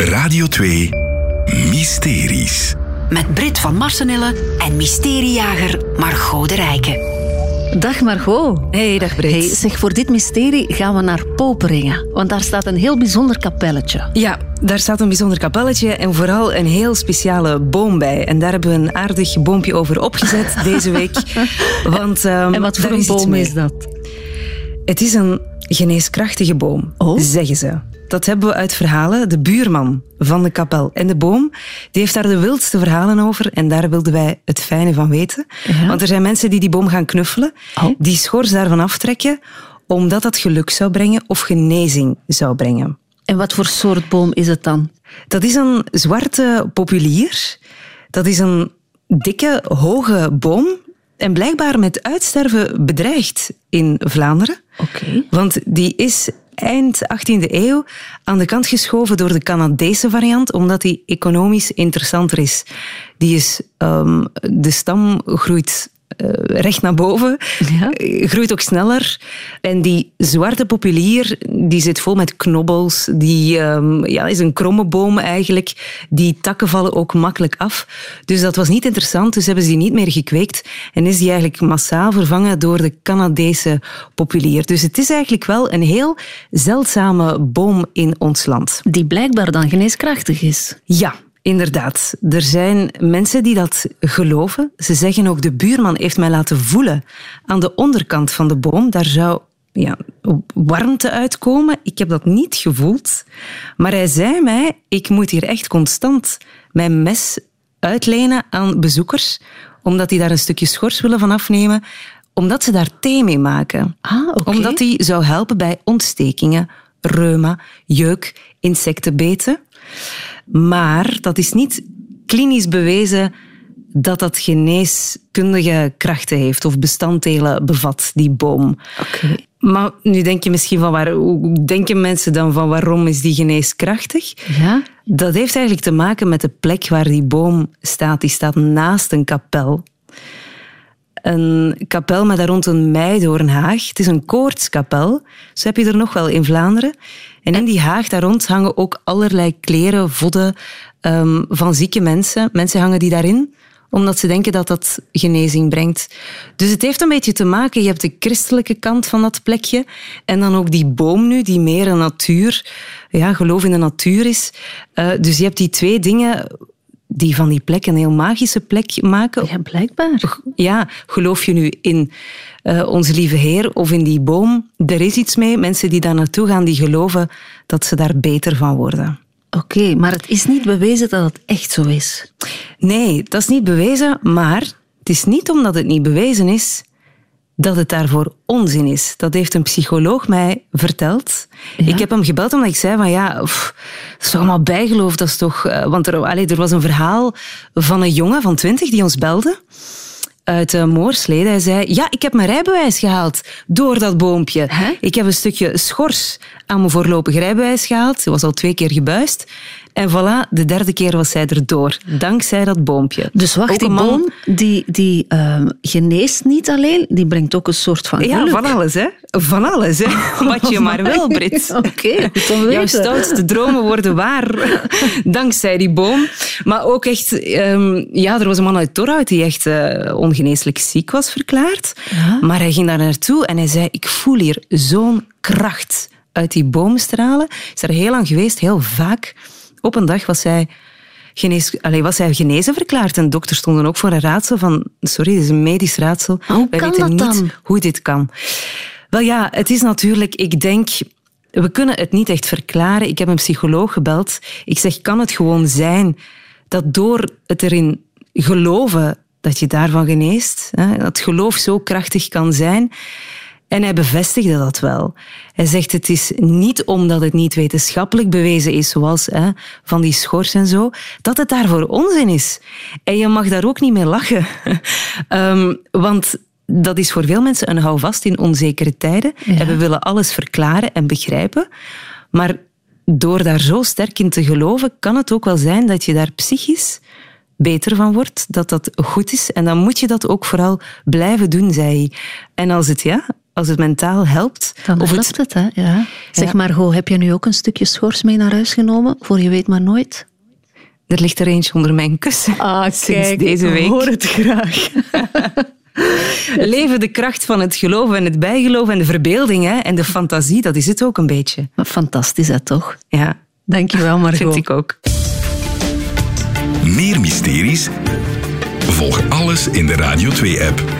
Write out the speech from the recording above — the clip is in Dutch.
Radio 2 Mysteries. Met Brit van Marsenille en mysteriejager Margot de Rijken. Dag Margot. Hey, dag Brit. Hey, zeg, voor dit mysterie gaan we naar Poperingen. Want daar staat een heel bijzonder kapelletje. Ja, daar staat een bijzonder kapelletje en vooral een heel speciale boom bij. En daar hebben we een aardig boompje over opgezet deze week. Want, um, en wat voor een boom is dat? Het is een geneeskrachtige boom, oh? zeggen ze. Dat hebben we uit verhalen. De buurman van de kapel en de boom, die heeft daar de wildste verhalen over. En daar wilden wij het fijne van weten. Want er zijn mensen die die boom gaan knuffelen, oh. die schors daarvan aftrekken, omdat dat geluk zou brengen of genezing zou brengen. En wat voor soort boom is het dan? Dat is een zwarte populier. Dat is een dikke, hoge boom en blijkbaar met uitsterven bedreigd in Vlaanderen. Oké. Want die is eind 18e eeuw aan de kant geschoven door de Canadese variant, omdat die economisch interessanter is. Die is, um, de stam groeit recht naar boven, ja. groeit ook sneller. En die zwarte populier die zit vol met knobbels. Die um, ja, is een kromme boom eigenlijk. Die takken vallen ook makkelijk af. Dus dat was niet interessant, dus hebben ze die niet meer gekweekt. En is die eigenlijk massaal vervangen door de Canadese populier. Dus het is eigenlijk wel een heel zeldzame boom in ons land. Die blijkbaar dan geneeskrachtig is. Ja, Inderdaad, er zijn mensen die dat geloven. Ze zeggen ook, de buurman heeft mij laten voelen aan de onderkant van de boom. Daar zou ja, warmte uitkomen. Ik heb dat niet gevoeld. Maar hij zei mij, ik moet hier echt constant mijn mes uitlenen aan bezoekers, omdat die daar een stukje schors willen van afnemen, omdat ze daar thee mee maken. Ah, okay. Omdat die zou helpen bij ontstekingen, reuma, jeuk, insectenbeten. Maar dat is niet klinisch bewezen dat dat geneeskundige krachten heeft of bestanddelen bevat, die boom. Oké. Maar nu denk je misschien van waar, hoe denken mensen dan van waarom is die geneeskrachtig? Ja? Dat heeft eigenlijk te maken met de plek waar die boom staat. Die staat naast een kapel. Een kapel met daar rond een meidoornhaag. Het is een koortskapel. Zo heb je er nog wel in Vlaanderen. En in die haag daar rond hangen ook allerlei kleren, vodden um, van zieke mensen. Mensen hangen die daarin omdat ze denken dat dat genezing brengt. Dus het heeft een beetje te maken, je hebt de christelijke kant van dat plekje en dan ook die boom nu, die meer een natuur, ja, geloof in de natuur is. Uh, dus je hebt die twee dingen die van die plek een heel magische plek maken. Ja, blijkbaar. Ja, geloof je nu in uh, onze lieve Heer of in die boom? Er is iets mee. Mensen die daar naartoe gaan, die geloven dat ze daar beter van worden. Oké, okay, maar het is niet bewezen dat het echt zo is. Nee, dat is niet bewezen, maar het is niet omdat het niet bewezen is dat het daarvoor onzin is. Dat heeft een psycholoog mij verteld. Ja? Ik heb hem gebeld omdat ik zei van ja, pff, dat is toch allemaal bijgeloof. Dat is toch, uh, want er, allez, er was een verhaal van een jongen van twintig die ons belde uit uh, Moorsleden. Hij zei, ja, ik heb mijn rijbewijs gehaald door dat boompje. Huh? Ik heb een stukje schors aan mijn voorlopig rijbewijs gehaald. Ze was al twee keer gebuist. En voilà, de derde keer was zij erdoor. Dankzij dat boompje. Dus wacht, die man... boom die, die uh, geneest niet alleen, die brengt ook een soort van geluk. Ja, van alles, hè. Van alles, hè. Wat je maar wil, Brit. Oké, okay, Jouw stoutste dromen worden waar. Dankzij die boom. Maar ook echt... Um, ja, er was een man uit Torhout die echt uh, ongeneeslijk ziek was verklaard. Ja? Maar hij ging daar naartoe en hij zei, ik voel hier zo'n kracht uit die boom stralen. Is er heel lang geweest, heel vaak op een dag was hij, genees, allez, was hij genezen verklaard. En dokters stonden ook voor een raadsel van... Sorry, dit is een medisch raadsel. Hoe Wij kan weten dat niet dan? hoe dit kan. Wel ja, het is natuurlijk... Ik denk... We kunnen het niet echt verklaren. Ik heb een psycholoog gebeld. Ik zeg, kan het gewoon zijn dat door het erin geloven dat je daarvan geneest, hè, dat geloof zo krachtig kan zijn... En hij bevestigde dat wel. Hij zegt het is niet omdat het niet wetenschappelijk bewezen is, zoals hè, van die schors en zo, dat het daarvoor onzin is. En je mag daar ook niet mee lachen. um, want dat is voor veel mensen een houvast in onzekere tijden. Ja. En we willen alles verklaren en begrijpen. Maar door daar zo sterk in te geloven, kan het ook wel zijn dat je daar psychisch beter van wordt, dat dat goed is. En dan moet je dat ook vooral blijven doen, zei hij. En als het, ja, als het mentaal helpt. Dan of helpt het, hè? Ja. Zeg maar, Go, heb je nu ook een stukje schors mee naar huis genomen? Voor je weet maar nooit. Er ligt er eentje onder mijn kussen. Ah, sinds deze week. Ik hoor het graag. Leven de kracht van het geloof en het bijgeloof en de verbeelding hè? en de fantasie, dat is het ook een beetje. Fantastisch, hè, toch? Ja. Dankjewel, Margot. Vind ik ook. Meer mysteries? Volg alles in de Radio 2-app.